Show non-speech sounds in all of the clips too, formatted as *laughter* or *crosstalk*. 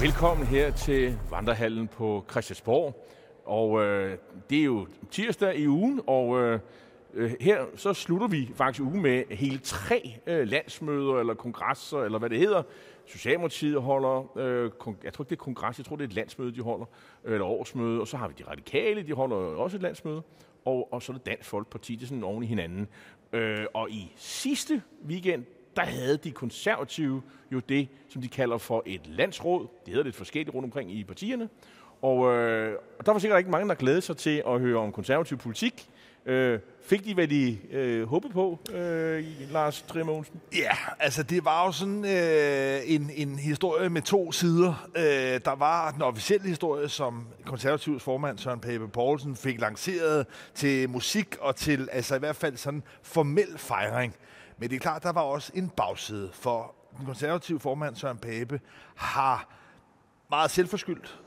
Velkommen her til Vandrehallen på Christiansborg. Og øh, det er jo tirsdag i ugen, og øh, øh, her så slutter vi faktisk ugen med hele tre øh, landsmøder eller kongresser, eller hvad det hedder. Socialdemokratiet holder, øh, jeg tror ikke det er kongres, jeg tror det er et landsmøde, de holder, øh, eller årsmøde, og så har vi de radikale, de holder også et landsmøde, og, og så er det Dansk Folkeparti, det er sådan oven i hinanden. Øh, og i sidste weekend, der havde de konservative jo det, som de kalder for et landsråd. Det hedder lidt forskelligt rundt omkring i partierne. Og, øh, og der var sikkert ikke mange, der glædede sig til at høre om konservativ politik. Øh, fik de, hvad de øh, håbede på, øh, Lars Trier Ja, altså det var jo sådan øh, en, en historie med to sider. Øh, der var den officielle historie, som konservativs formand Søren Pape Poulsen fik lanceret til musik og til altså i hvert fald sådan formel fejring. Men det er klart, der var også en bagside, for den konservative formand Søren Pape har meget selvforskyldt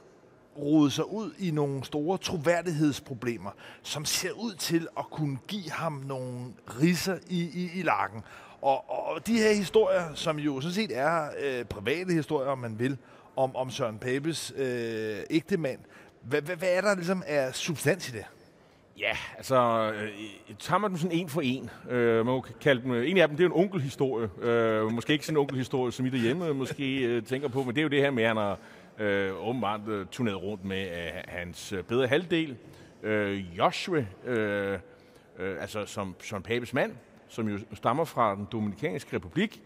rodet sig ud i nogle store troværdighedsproblemer, som ser ud til at kunne give ham nogle risser i, i, i lakken. Og, og de her historier, som jo sådan set er øh, private historier, om man vil, om, om Søren Papes øh, ægte mand, hvad, hvad, hvad er der ligesom af substans i det? Ja, altså, øh, tager man dem sådan en for en. Øh, man kan kalde dem, øh, en af dem, det er en onkelhistorie. Øh, måske ikke sådan en onkelhistorie, som I derhjemme øh, måske øh, tænker på, men det er jo det her med, at han har øh, åbenbart øh, turneret rundt med øh, hans øh, bedre halvdel, øh, Joshua, øh, øh, altså som, som Papes mand, som jo stammer fra den Dominikanske Republik,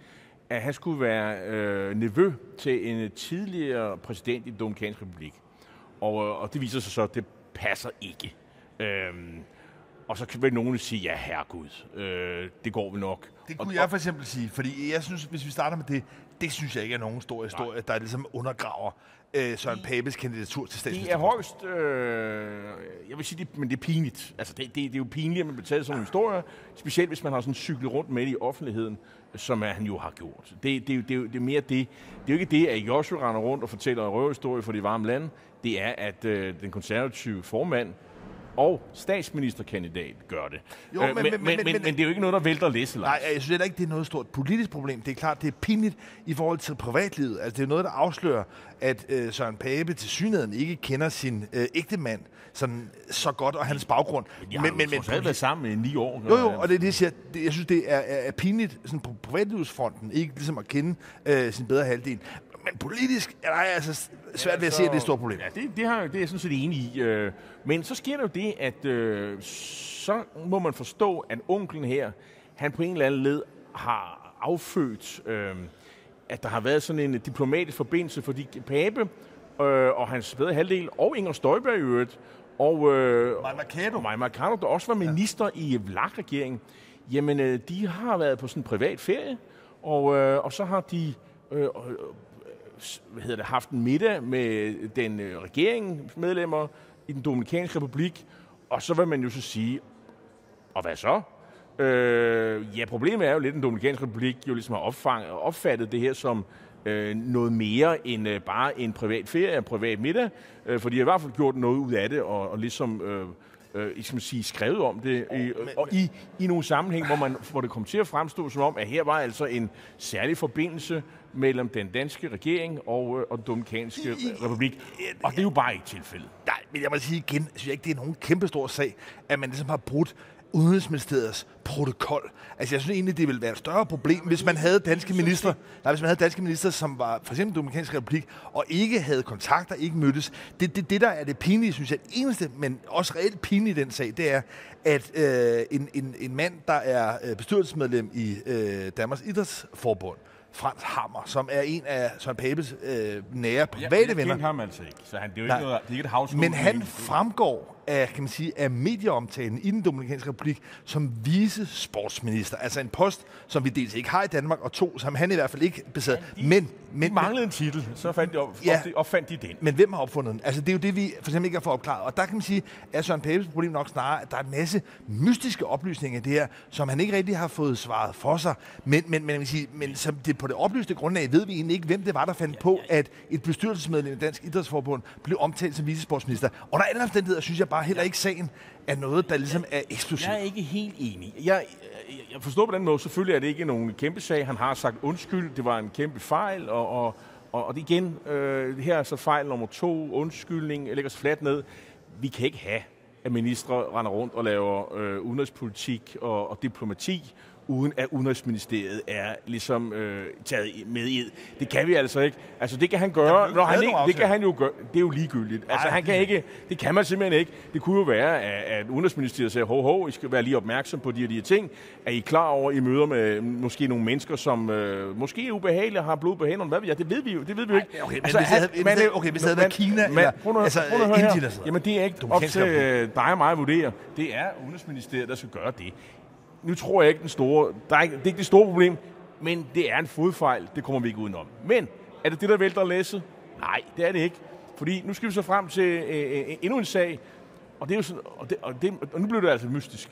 at han skulle være øh, nevø til en tidligere præsident i den Dominikanske Republik. Og, øh, og det viser sig så, at det passer ikke. Øhm, og så kan nogen sige, ja herregud, øh, det går vi nok. Det kunne og, jeg for eksempel sige, fordi jeg synes, hvis vi starter med det, det synes jeg ikke er nogen stor historie, nej. der ligesom undergraver øh, Søren Papes kandidatur til statsminister. Det er højst, øh, jeg vil sige, det, men det er pinligt. Altså, det, det, det er jo pinligt, at man betaler sådan en historie, specielt hvis man har sådan cyklet rundt med det i offentligheden, som han jo har gjort. Det, det, det, det, det er mere det. Det er jo ikke det, at Joshua render rundt og fortæller en røverhistorie for de varme lande. Det er, at øh, den konservative formand og statsministerkandidat gør det. Jo, men, øh, men, men, men, men, men, men det er jo ikke noget, der vælter læse, Nej, jeg synes heller ikke, det er noget stort politisk problem. Det er klart, det er pinligt i forhold til privatlivet. Altså, det er noget, der afslører, at øh, Søren Pape til synligheden ikke kender sin øh, ægte mand sådan, så godt, og hans baggrund. Men de har men, men, men, været sammen i ni år. Jo, jo, og det er det, jeg siger. Det, jeg synes, det er, er, er pinligt sådan på privatlivsfronten, ikke ligesom at kende øh, sin bedre halvdel men politisk er der altså svært ved at se, at det er et stort problem. Ja, det, det, har, det er jeg sådan set enig i. Øh. Men så sker der jo det, at øh, så må man forstå, at onklen her, han på en eller anden led har affødt, øh, at der har været sådan en diplomatisk forbindelse, fordi Pape øh, og hans bedre halvdel, og Inger Støjberg i øvrigt, og øh, Maja Mercado. Maja Mercado, der også var minister ja. i Vlak-regeringen, jamen øh, de har været på sådan en privat ferie, og, øh, og så har de øh, hvad hedder det, haft en middag med den øh, regeringsmedlemmer i den Dominikanske Republik, og så vil man jo så sige, og hvad så? Øh, ja, problemet er jo lidt, at den Dominikanske Republik jo ligesom har opfang, opfattet det her som øh, noget mere end øh, bare en privat ferie, en privat middag, øh, for de har i hvert fald gjort noget ud af det, og, og ligesom øh, øh, skal man sige, skrevet om det, i, og i, i nogle sammenhæng, hvor, man, hvor det kom til at fremstå som om, at her var altså en særlig forbindelse mellem den danske regering og, øh, og den Dominikanske Republik. Og det er jo bare ikke tilfældet. Nej, men jeg må sige igen, synes jeg ikke, det er nogen kæmpestor sag, at man ligesom har brudt Udenrigsministeriets protokol. Altså, jeg synes egentlig, det ville være et større problem, hvis man havde danske minister, nej, hvis man havde danske minister, som var for eksempel Dominikansk Republik, og ikke havde kontakter, ikke mødtes. Det, det, det der er det pinlige, synes jeg, det eneste, men også reelt pinlige i den sag, det er, at øh, en, en, en mand, der er øh, bestyrelsesmedlem i øh, Danmarks Idrætsforbund, Frans Hammer, som er en af Søren Papes øh, nære private ja, venner. Jeg ham altså ikke, så han, det er jo ikke, noget, det er ikke et havskole. Men han fremgår af, kan man sige, af medieomtalen i den Dominikanske Republik som vice sportsminister. Altså en post, som vi dels ikke har i Danmark, og to, som han i hvert fald ikke besad. Ja, de, men, men, de manglede en titel, så fandt de op, ja, opfandt de den. Men hvem har opfundet den? Altså det er jo det, vi for eksempel ikke har fået opklaret. Og der kan man sige, at Søren Papes problem nok snarere, at der er en masse mystiske oplysninger i det her, som han ikke rigtig har fået svaret for sig. Men, men, men, man sige, men som det, på det oplyste grundlag ved vi egentlig ikke, hvem det var, der fandt ja, på, at et bestyrelsesmedlem i Dansk Idrætsforbund blev omtalt som vicesportsminister. Under alle omstændigheder synes jeg bare heller ikke, sagen er noget, der ligesom er eksklusivt. Jeg er ikke helt enig. Jeg, jeg, jeg forstår på den måde, selvfølgelig er det ikke nogen kæmpe sag. Han har sagt undskyld, det var en kæmpe fejl, og, og, Og, og igen, øh, her er så fejl nummer to, undskyldning, lægger os fladt ned. Vi kan ikke have, at ministre render rundt og laver øh, udenrigspolitik og, og diplomati, uden at Udenrigsministeriet er ligesom øh, taget med i. Det kan vi altså ikke. Altså det kan han gøre, når han ikke, det kan han jo gøre. Det er jo ligegyldigt. Altså Ej, han kan ikke, det kan man simpelthen ikke. Det kunne jo være, at, at Udenrigsministeriet sagde, hov, hov, I skal være lige opmærksom på de og de her ting. Er I klar over, I møder med måske nogle mennesker, som øh, måske er ubehagelige, har blod på hænderne? Hvad ved jeg? Det ved vi jo, det ved vi jo ikke. okay, men hvis havde- hvis havde- okay, hvis det havde været Kina men, eller- prøv nu, altså, prøv nu Indien her. Jamen det er ikke op til øh, dig og mig at vurdere. Det er Udenrigsministeriet, der skal gøre det. Nu tror jeg ikke den store, der er ikke, det er ikke det store problem, men det er en fodfejl, det kommer vi ikke udenom. Men er det det, der vælter læsset? Nej, det er det ikke. Fordi nu skal vi så frem til øh, øh, øh endnu en sag, og, det er jo sådan, og, det, og, det, og nu bliver det altså mystisk.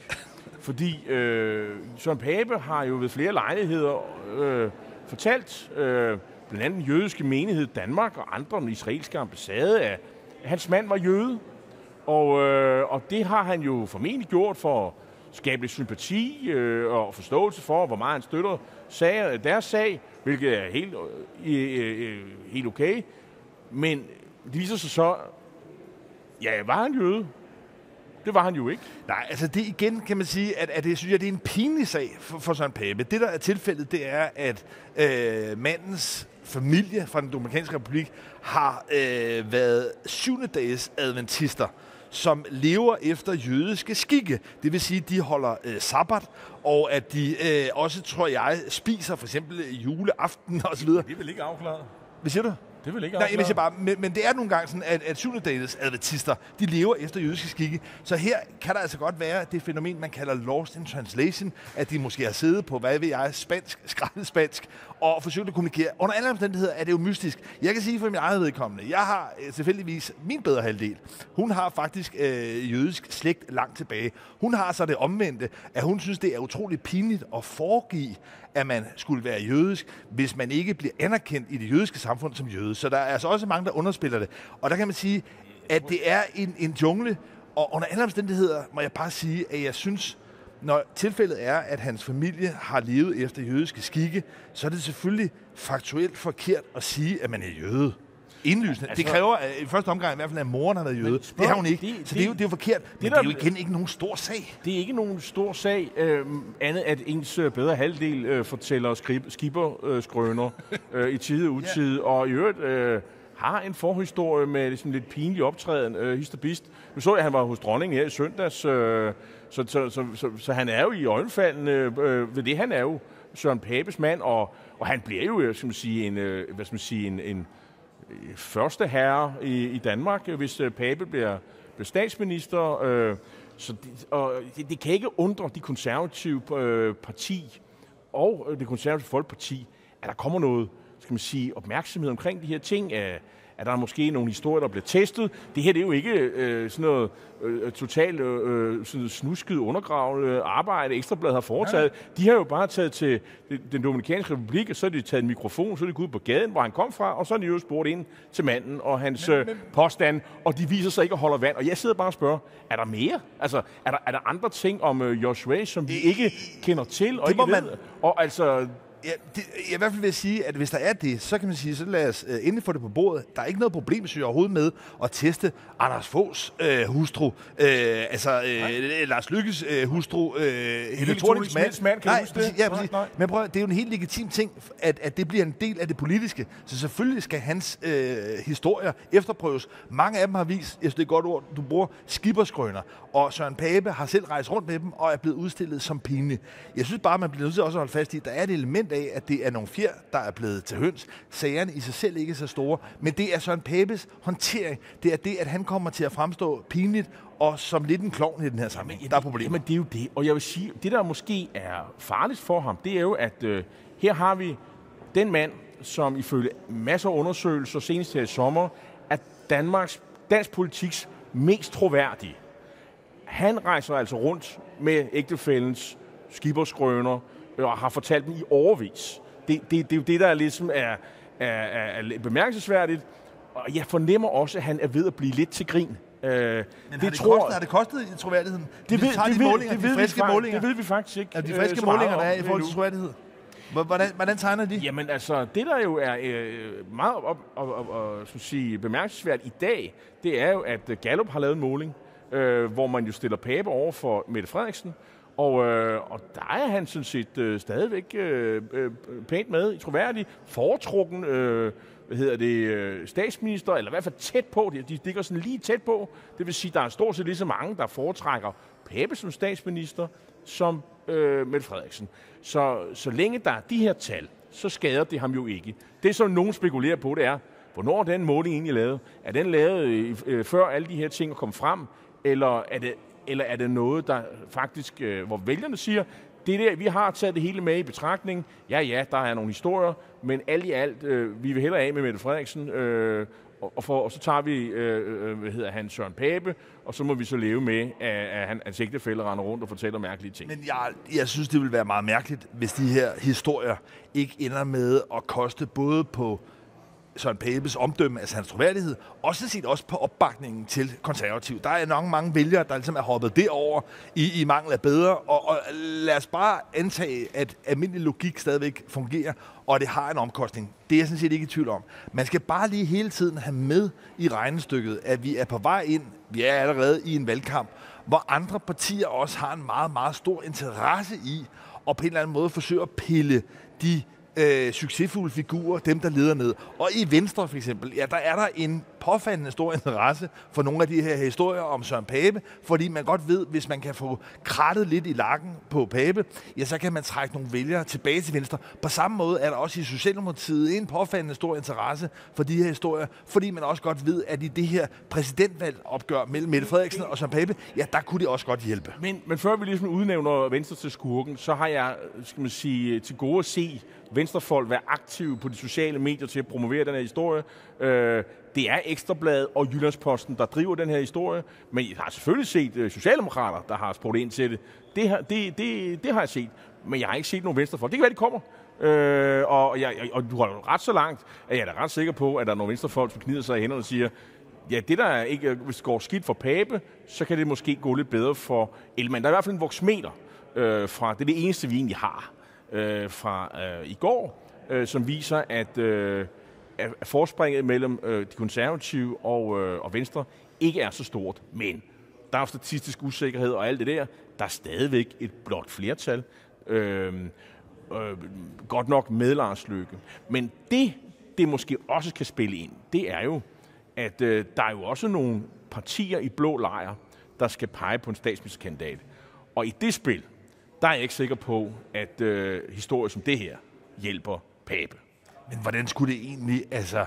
Fordi øh, Søren Pape har jo ved flere lejligheder øh, fortalt, øh, blandt andet den jødiske menighed Danmark og andre, den israelske ambassade, at hans mand var jøde. Og, øh, og det har han jo formentlig gjort for at skabe lidt sympati øh, og forståelse for, hvor meget han støtter sag, øh, deres sag, hvilket er helt, øh, øh, øh, helt okay. Men det viser sig så, ja, var han jøde? Det var han jo ikke. Nej, altså det igen kan man sige, at, at det synes jeg, det er en pinlig sag for, for Søren Pape. Det, der er tilfældet, det er, at øh, mandens familie fra den Dominikanske Republik har øh, været syvende dages adventister som lever efter jødiske skikke. Det vil sige, at de holder øh, sabbat, og at de øh, også, tror jeg, spiser for eksempel juleaften osv. Det er vel ikke afklaret? Hvad siger du? Det vel ikke Nej, jeg vil bare, men, men det er nogle gange sådan, at, at syvendedages adventister, de lever efter jødiske skikke. Så her kan der altså godt være det fænomen, man kalder lost in translation, at de måske har siddet på, hvad ved jeg, spansk, skrællet spansk, og forsøgte at kommunikere. Under alle omstændigheder er det jo mystisk. Jeg kan sige for min egen vedkommende, jeg har selvfølgeligvis tilfældigvis min bedre halvdel. Hun har faktisk øh, jødisk slægt langt tilbage. Hun har så det omvendte, at hun synes, det er utroligt pinligt at foregive, at man skulle være jødisk, hvis man ikke bliver anerkendt i det jødiske samfund som jøde. Så der er altså også mange, der underspiller det. Og der kan man sige, at det er en, en jungle, og under alle omstændigheder må jeg bare sige, at jeg synes, når tilfældet er, at hans familie har levet efter jødiske skikke, så er det selvfølgelig faktuelt forkert at sige, at man er jøde. Indlysende. Altså, det kræver at i første omgang i hvert fald, at moren har været jøde. spørg- Det har hun ikke. det- så det, er jo, det- det er jo forkert. Men det, der- er jo igen ikke nogen stor sag. Det er ikke nogen stor sag, øh, andet at ens øh, bedre halvdel øh, fortæller skrib, skipperskrøner øh, i tide og *laughs* utide, og i øvrigt øh, har en forhistorie med ligesom lidt pinlig optræden, øh, hist. Nu så jeg, at han var hos dronningen her i søndags, øh, så, så, så, så, så han er jo i øjenfaldene øh, ved det. Han er jo Søren Papes mand, og, og han bliver jo, øh, skal man sige, en, øh, hvad skal man sige, en, en øh, første herre i, i Danmark, øh, hvis øh, Pape bliver, bliver statsminister. Øh, så det, og det, det kan ikke undre de konservative øh, parti og det konservative folkeparti, at der kommer noget skal man sige, opmærksomhed omkring de her ting. At, at der er måske nogle historier, der bliver testet. Det her det er jo ikke øh, sådan noget øh, totalt øh, sådan snusket, undergravende arbejde, Ekstrabladet har foretaget. Ja. De har jo bare taget til den Dominikanske Republik, og så har de taget en mikrofon, så er de gået ud på gaden, hvor han kom fra, og så har de jo spurgt ind til manden og hans men, men, påstand, og de viser sig ikke at holde vand. Og jeg sidder bare og spørger, er der mere? Altså, er der, er der andre ting om øh, Joshua, som vi ikke kender til og det ikke må ved? man- Og altså, Ja, det, jeg i hvert fald vil sige, at hvis der er det, så kan man sige, så lad os uh, endelig få det på bordet. Der er ikke noget problem, synes jeg, overhovedet med at teste Anders Foghs uh, hustru, uh, altså uh, Lars Lykkes uh, hustru, uh, Helle Thorning Thornings mand. Mand, kan nej, huske det? ja, præcis. nej. Men prøv, det er jo en helt legitim ting, at, at det bliver en del af det politiske. Så selvfølgelig skal hans uh, historier efterprøves. Mange af dem har vist, jeg synes det er et godt ord, du bruger, skibberskrøner. Og Søren Pape har selv rejst rundt med dem og er blevet udstillet som pinlig. Jeg synes bare, man bliver nødt til også at holde fast i, at der er et element af, at det er nogle fjer, der er blevet til høns. Sagerne i sig selv ikke er så store, men det er Søren Papes håndtering. Det er det, at han kommer til at fremstå pinligt og som lidt en klovn i den her sammenhæng. Der er problemer. Jamen, det er jo det. Og jeg vil sige, det der måske er farligt for ham, det er jo, at øh, her har vi den mand, som ifølge masser af undersøgelser, senest her i sommer, er Danmarks, dansk politiks mest troværdige. Han rejser altså rundt med ægtefællens skiberskrøner øh, og har fortalt dem i overvis. Det, det, det er jo det, der ligesom er, er, er, er bemærkelsesværdigt. Og jeg fornemmer også, at han er ved at blive lidt til grin. Øh, Men har, det kostet, har det kostet i troværdigheden? det ved, vi tager det de ved, målinger, det de ved friske vi, målinger. Det ved vi faktisk ikke. er de øh, friske meget målinger, der er i forhold til troværdighed? Hvordan, hvordan tegner de? Jamen altså, det der jo er øh, meget op, op, op, op, sige, bemærkelsesværdigt i dag, det er jo, at Gallup har lavet en måling, øh, hvor man jo stiller Pape over for Mette Frederiksen, og, øh, og der er han sådan set øh, stadigvæk øh, øh, pænt med, i troværdig, foretrukken øh, hvad hedder det, øh, statsminister, eller i hvert fald tæt på, de, de ligger sådan lige tæt på. Det vil sige, der er stort set lige så mange, der foretrækker Pape som statsminister, som øh, Mette Frederiksen. Så, så længe der er de her tal, så skader det ham jo ikke. Det, som nogen spekulerer på, det er, hvornår er den måling egentlig lavet? Er den lavet øh, øh, før alle de her ting er kommet frem, eller er det, eller er det noget, der faktisk, øh, hvor vælgerne siger, det der, vi har taget det hele med i betragtning. Ja, ja, der er nogle historier, men alt i alt, øh, vi vil hellere af med Mette Frederiksen, øh, og, for, og så tager vi, øh, øh, øh, hvad hedder han, Søren Pape, og så må vi så leve med, at, at han, hans ægtefælde render rundt og fortæller mærkelige ting. Men jeg, jeg synes, det vil være meget mærkeligt, hvis de her historier ikke ender med at koste både på Søren Papes omdømme, altså hans troværdighed, også set også på opbakningen til konservativ. Der er nok mange vælgere, der ligesom er hoppet derover i, i mangel af bedre, og, og lad os bare antage, at almindelig logik stadigvæk fungerer, og det har en omkostning. Det er jeg sådan set ikke i tvivl om. Man skal bare lige hele tiden have med i regnestykket, at vi er på vej ind, vi er allerede i en valgkamp, hvor andre partier også har en meget, meget stor interesse i, og på en eller anden måde forsøge at pille de øh, succesfulde figurer, dem der leder ned. Og i Venstre for eksempel, ja, der er der en påfaldende stor *laughs* interesse for nogle af de her historier om Søren Pape, fordi man godt ved, hvis man kan få krattet lidt i lakken på Pape, ja, så kan man trække nogle vælgere tilbage til Venstre. På samme måde er der også i Socialdemokratiet en påfaldende stor interesse for de her historier, fordi man også godt ved, at i det her præsidentvalg opgør mellem Mette Frederiksen og Søren Pape, ja, der kunne det også godt hjælpe. Men, men før vi ligesom udnævner Venstre til skurken, så har jeg, skal man sige, til gode at se venstrefolk være aktive på de sociale medier til at promovere den her historie. Øh, det er Ekstrabladet og Jyllandsposten, der driver den her historie, men jeg har selvfølgelig set øh, Socialdemokrater, der har spurgt ind til det. Det, har, det, det, det har jeg set, men jeg har ikke set nogen venstrefolk. Det kan være, de kommer. Øh, og, jeg, og du har ret så langt, at jeg er ret sikker på, at der er nogle venstrefolk, som knider sig i hænderne og siger, ja, det der er ikke, øh, hvis det går skidt for Pape, så kan det måske gå lidt bedre for Elman. Der er i hvert fald en voksmeter øh, fra, det er det eneste, vi egentlig har øh, fra øh, i går, øh, som viser, at, øh, at forspringet mellem øh, de konservative og, øh, og Venstre ikke er så stort. Men der er statistisk usikkerhed og alt det der. Der er stadigvæk et blot flertal. Øh, øh, godt nok med Lars Løkke. Men det, det måske også kan spille ind, det er jo, at øh, der er jo også nogle partier i blå lejr, der skal pege på en statsministerkandidat. Og i det spil, der er jeg ikke sikker på, at øh, historier som det her hjælper Pape. Men hvordan skulle det egentlig altså,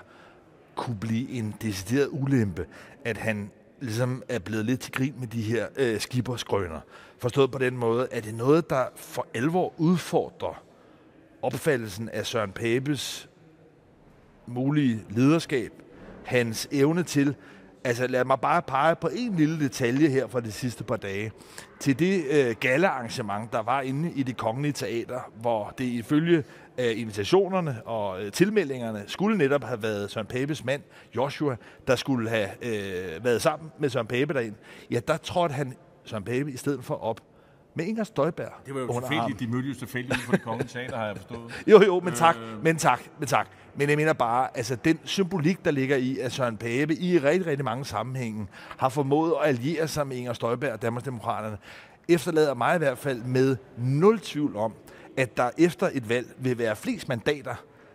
kunne blive en decideret ulempe, at han ligesom er blevet lidt til grin med de her øh, skiberskrøner? Forstået på den måde, at det noget, der for alvor udfordrer opfattelsen af Søren Papes mulige lederskab, hans evne til Altså lad mig bare pege på en lille detalje her fra de sidste par dage. Til det øh, gallearrangement, der var inde i det kongelige teater, hvor det ifølge øh, invitationerne og øh, tilmeldingerne skulle netop have været Søren Papes mand, Joshua, der skulle have øh, været sammen med Søren Pape derind. Ja, der trådte han Søren Pape i stedet for op med Inger Støjberg. Det var jo tilfældigt. De mødte jo tilfældigt for det kongelige teater, har jeg forstået. jo, jo, men tak, øh... men tak, men tak. Men jeg mener bare, altså den symbolik, der ligger i, at Søren Pape i rigtig, rigtig mange sammenhænge har formået at alliere sig med Inger Støjberg og Danmarksdemokraterne, efterlader mig i hvert fald med nul tvivl om, at der efter et valg vil være flest mandater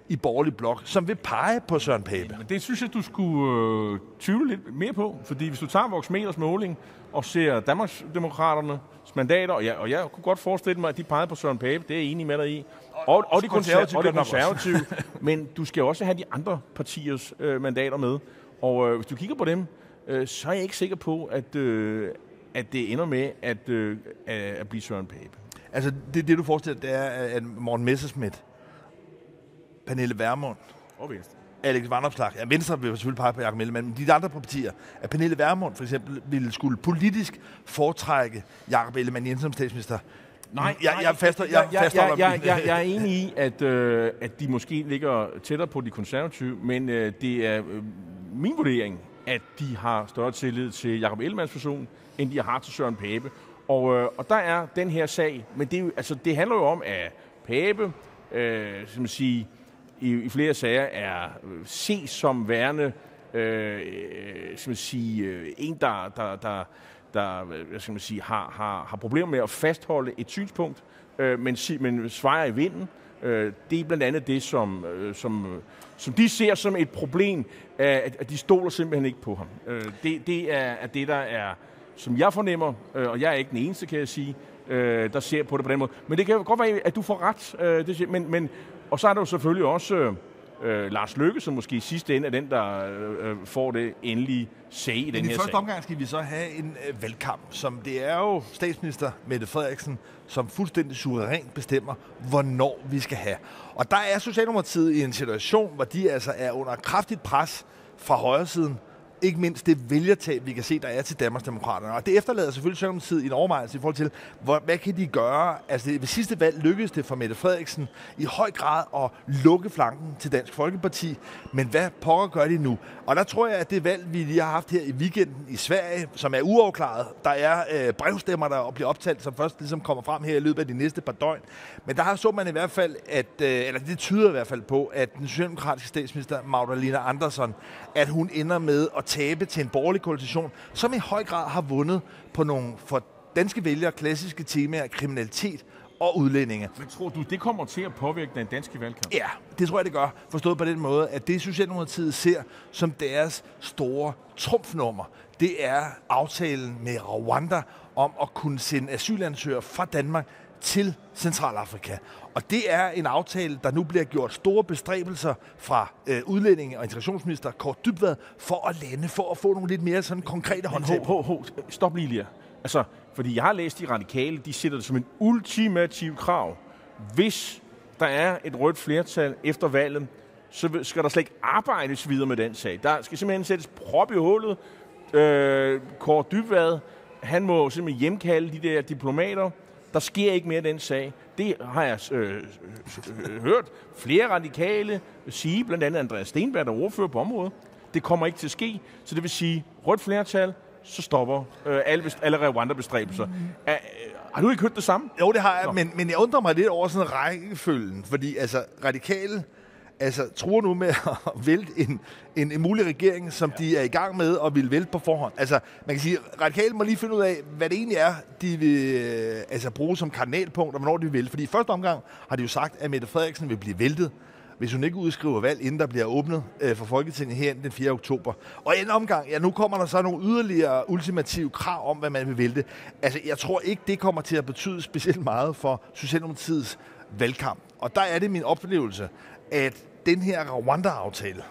i borgerlig blok, som vil pege på Søren Pape. Men det synes jeg, du skulle øh, tvivle lidt mere på, fordi hvis du tager Vox Meters måling og ser Danmarksdemokraterne mandater, og jeg, og jeg kunne godt forestille mig, at de pegede på Søren Pape, det er jeg enig med dig i. Og, og, og de konservative, og de konservative *laughs* *laughs* men du skal også have de andre partiers øh, mandater med. Og øh, hvis du kigger på dem, øh, så er jeg ikke sikker på, at, øh, at det ender med at, øh, at blive Søren Pape. Altså, det, det du forestiller det er, at Morten Messerschmidt, Pernille Vermund, og Venstre. Alex Vandopslag. Ja, Venstre vil selvfølgelig pege på Jacob Ellemann, men de andre partier, at Pernille Vermund for eksempel ville skulle politisk foretrække Jacob Ellemann Jensen som statsminister. Nej, jeg, jeg, faster, jeg, jeg, jeg, jeg, jeg, jeg er enig i, at, øh, at de måske ligger tættere på de konservative, men øh, det er øh, min vurdering, at de har større tillid til Jacob Ellemanns person, end de har til Søren Pape. Og, øh, og der er den her sag, men det, er jo, altså, det handler jo om, at Pape øh, som sige, i, i flere sager er øh, ses som værende øh, øh som man sige, øh, en, der, der, der, der hvad skal man sige, har, har, har problemer med at fastholde et synspunkt, øh, men, men svejer i vinden. Øh, det er blandt andet det, som, øh, som, som de ser som et problem, at, at de stoler simpelthen ikke på ham. Øh, det, det er, er det, der er, som jeg fornemmer, øh, og jeg er ikke den eneste, kan jeg sige, øh, der ser på det på den måde. Men det kan godt være, at du får ret. Øh, det, men, men, og så er der jo selvfølgelig også... Øh, øh, Lars Løkke, som måske i sidste ende er den, der øh, får det endelige sag i den Men her i første sag. omgang skal vi så have en øh, valgkamp, som det er jo statsminister Mette Frederiksen, som fuldstændig suverænt bestemmer, hvornår vi skal have. Og der er Socialdemokratiet i en situation, hvor de altså er under kraftigt pres fra højresiden, ikke mindst det vælgertab, vi kan se, der er til Danmarksdemokraterne. Og det efterlader selvfølgelig Socialdemokratiet i en overvejelse i forhold til, hvor, hvad kan de gøre? Altså ved sidste valg lykkedes det for Mette Frederiksen i høj grad at lukke flanken til Dansk Folkeparti. Men hvad pokker gør de nu? Og der tror jeg, at det valg, vi lige har haft her i weekenden i Sverige, som er uafklaret, der er øh, brevstemmer, der bliver optalt, som først ligesom kommer frem her i løbet af de næste par døgn. Men der har så man i hvert fald, at, øh, eller det tyder i hvert fald på, at den socialdemokratiske statsminister Magdalena Andersson, at hun ender med at tabe til en borgerlig koalition, som i høj grad har vundet på nogle for danske vælgere klassiske temaer, kriminalitet og udlændinge. Men tror du, det kommer til at påvirke den danske valgkamp? Ja, det tror jeg, det gør. Forstået på den måde, at det Socialdemokratiet ser som deres store trumfnummer, det er aftalen med Rwanda om at kunne sende asylansøgere fra Danmark til Centralafrika. Og det er en aftale, der nu bliver gjort store bestræbelser fra øh, udlændinge- og integrationsminister Kort Dybvad for at lande, for at få nogle lidt mere sådan konkrete håndtag. Ho, ho, stop lige lige. Altså, fordi jeg har læst de radikale, de sætter det som en ultimativ krav. Hvis der er et rødt flertal efter valget, så skal der slet ikke arbejdes videre med den sag. Der skal simpelthen sættes prop i hullet. Øh, Kåre Dybvad, han må simpelthen hjemkalde de der diplomater. Der sker ikke mere den sag. Det har jeg øh, øh, hørt flere radikale sige, blandt andet Andreas Stenberg, der er ordfører på området. Det kommer ikke til at ske, så det vil sige, rødt flertal, så stopper øh, alle, alle Rwanda-bestræbelser. Mm. Har du ikke hørt det samme? Jo, det har jeg, men, men jeg undrer mig lidt over sådan rækkefølgen, fordi altså radikale altså, tror nu med *laughs* at vælte en, en, en mulig regering, som ja. de er i gang med og vil vælte på forhånd. Altså, man kan sige, radikale må lige finde ud af, hvad det egentlig er, de vil øh, altså, bruge som kardinalpunkt, og hvornår de vil vælte. Fordi i første omgang har de jo sagt, at Mette Frederiksen vil blive væltet, hvis hun ikke udskriver valg, inden der bliver åbnet øh, for Folketinget her den 4. oktober. Og en omgang, ja, nu kommer der så nogle yderligere ultimative krav om, hvad man vil vælte. Altså, jeg tror ikke, det kommer til at betyde specielt meget for Socialdemokratiets valgkamp. Og der er det min oplevelse, at den her Rwanda-aftale,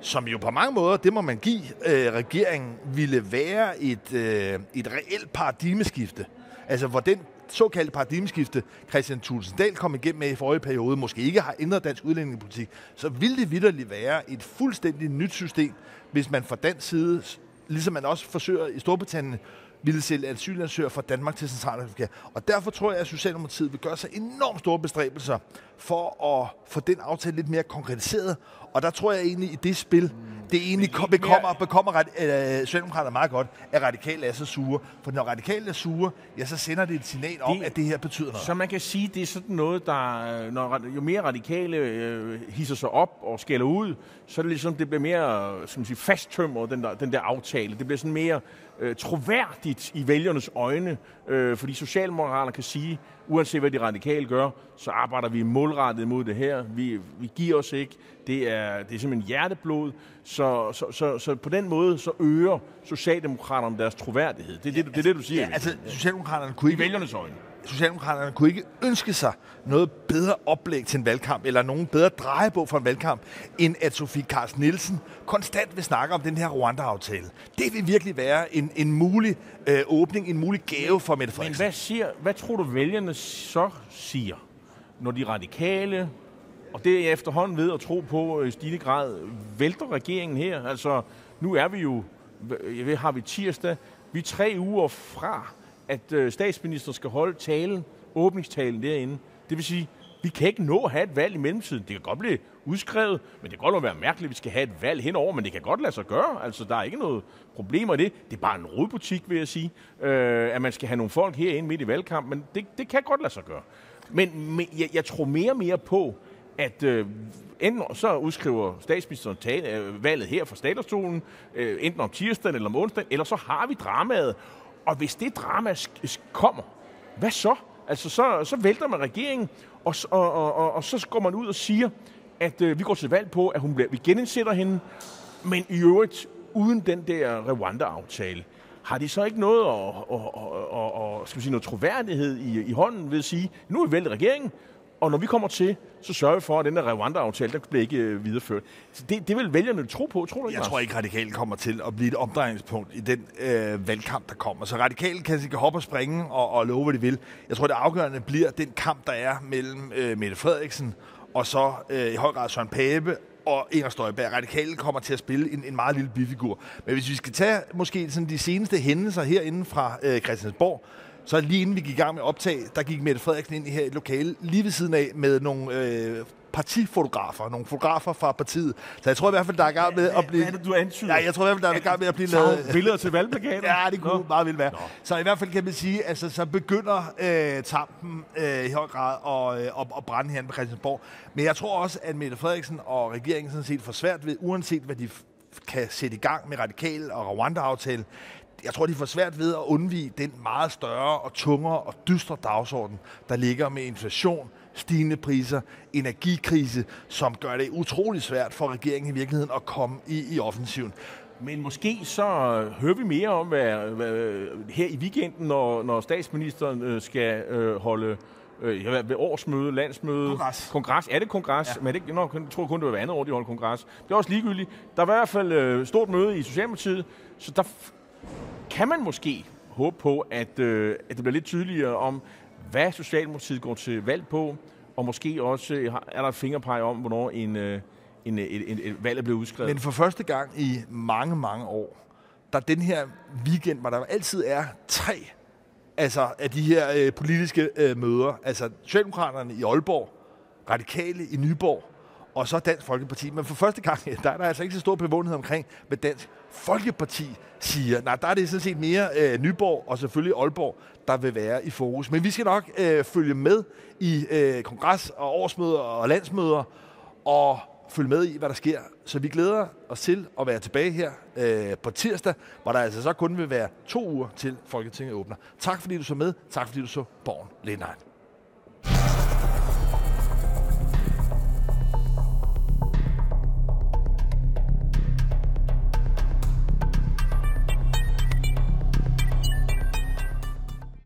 som jo på mange måder, det må man give øh, regeringen, ville være et, øh, et reelt paradigmeskifte. Altså, hvor den såkaldte paradigmeskifte, Christian Tulsendal kom igennem med i forrige periode, måske ikke har ændret dansk udlændingepolitik, så ville det vidderligt være et fuldstændig nyt system, hvis man fra den side, ligesom man også forsøger i Storbritannien, ville sælge asylansøgere fra Danmark til Centralafrika. Og derfor tror jeg, at Socialdemokratiet vil gøre sig enormt store bestræbelser for at få den aftale lidt mere konkretiseret. Og der tror jeg egentlig, i det spil, det egentlig kom, bekommer, bekommer øh, Socialdemokraterne meget godt, at radikale er så sure. For når radikale er sure, ja, så sender det et signal om, det, at det her betyder noget. Så man kan sige, det er sådan noget, der, når, jo mere radikale øh, hisser sig op og skælder ud, så er det ligesom, det bliver mere som sige, fasttømret, den der, den der aftale. Det bliver sådan mere øh, troværdigt i vælgernes øjne, øh, fordi Socialdemokraterne kan sige, uanset hvad de radikale gør, så arbejder vi målrettet mod det her. Vi, vi giver os ikke. Det er, det er simpelthen hjerteblod. Så, så, så, så på den måde så øger Socialdemokraterne deres troværdighed. Det er det, det, er det du siger. Ja, altså, Socialdemokraterne kunne ikke... I vælgernes øjne. Socialdemokraterne kunne ikke ønske sig noget bedre oplæg til en valgkamp, eller nogen bedre drejebog for en valgkamp, end at Sofie Carsten Nielsen konstant vil snakke om den her Rwanda-aftale. Det vil virkelig være en, en mulig øh, åbning, en mulig gave for Mette Frederiksen. Men hvad, siger, hvad tror du, vælgerne så siger, når de radikale, og det er efterhånden ved at tro på i stigende grad, vælter regeringen her? Altså, nu er vi jo, jeg ved, har vi tirsdag, vi er tre uger fra at øh, statsministeren skal holde talen, åbningstalen derinde. Det vil sige, vi kan ikke nå at have et valg i mellemtiden. Det kan godt blive udskrevet, men det kan godt være mærkeligt, at vi skal have et valg henover, men det kan godt lade sig gøre. Altså, der er ikke noget problemer i det. Det er bare en rodbutik, vil jeg sige, øh, at man skal have nogle folk herinde midt i valgkampen, men det, det kan godt lade sig gøre. Men, men jeg, jeg tror mere og mere på, at øh, enten så udskriver statsministeren tale, øh, valget her fra statsstolen, øh, enten om tirsdagen eller om onsdagen, eller så har vi dramaet. Og hvis det drama kommer, hvad så? Altså, så, så vælter man regeringen, og, og, og, og, og så går man ud og siger, at øh, vi går til valg på, at hun bliver, vi genindsætter hende, men i øvrigt uden den der Rwanda-aftale. Har de så ikke noget at, at, at, at, skal vi sige, noget troværdighed i, i hånden ved at sige, nu er vi væltet regeringen, og når vi kommer til, så sørger vi for, at den der Rwanda-aftale, der bliver ikke øh, videreført. Så det, det vil vælgerne tro på, tror du ikke, Jeg tror ikke, Radikale kommer til at blive et omdrejningspunkt i den øh, valgkamp, der kommer. Så Radikale kan ikke hoppe og springe og, og love, hvad de vil. Jeg tror, det afgørende bliver den kamp, der er mellem øh, Mette Frederiksen og så øh, i høj grad Søren Pape og Inger Støjberg. Radikale kommer til at spille en, en meget lille bifigur. Men hvis vi skal tage måske sådan de seneste hændelser herinde fra øh, Christiansborg, så lige inden vi gik i gang med optag, der gik Mette Frederiksen ind i her i lokale lige ved siden af med nogle øh, partifotografer, nogle fotografer fra partiet. Så jeg tror i hvert fald, der er i gang med at blive... Hvad er det, du antyder? Ja, jeg tror i hvert fald, der er i gang med at blive lavet... billeder til valgplakaten? ja, det kunne Nå. meget vel være. Nå. Så i hvert fald kan man sige, altså så begynder øh, tampen øh, i høj grad at, øh, at, at brænde her på Christiansborg. Men jeg tror også, at Mette Frederiksen og regeringen sådan set får svært ved, uanset hvad de kan sætte i gang med radikal og Rwanda-aftale, jeg tror, de får svært ved at undvige den meget større og tungere og dystre dagsorden, der ligger med inflation, stigende priser, energikrise, som gør det utrolig svært for regeringen i virkeligheden at komme i, i offensiven. Men måske så hører vi mere om, hvad, hvad her i weekenden, når, når statsministeren øh, skal øh, holde øh, ved årsmøde, landsmøde, kongres. kongres. Er det kongres? Ja. Men det, jeg tror kun, det var andet år, de holder kongres. Det er også ligegyldigt. Der var i hvert fald øh, stort møde i Socialdemokratiet, så der kan man måske håbe på, at, øh, at det bliver lidt tydeligere om, hvad Socialdemokratiet går til valg på, og måske også øh, er der et fingerpege om, hvornår en, øh, en, en, en, en valg er blevet udskrevet. Men for første gang i mange, mange år, der den her weekend, hvor der altid er tre altså, af de her øh, politiske øh, møder, altså Socialdemokraterne i Aalborg, Radikale i Nyborg, og så Dansk Folkeparti. Men for første gang, *laughs* der er der altså ikke så stor bevågenhed omkring, hvad Dansk Folkeparti siger. Nej, der er det sådan set mere øh, Nyborg og selvfølgelig Aalborg, der vil være i fokus. Men vi skal nok øh, følge med i øh, kongres og årsmøder og landsmøder og følge med i, hvad der sker. Så vi glæder os til at være tilbage her øh, på tirsdag, hvor der altså så kun vil være to uger til Folketinget åbner. Tak fordi du så med. Tak fordi du så Borgen Lindheim.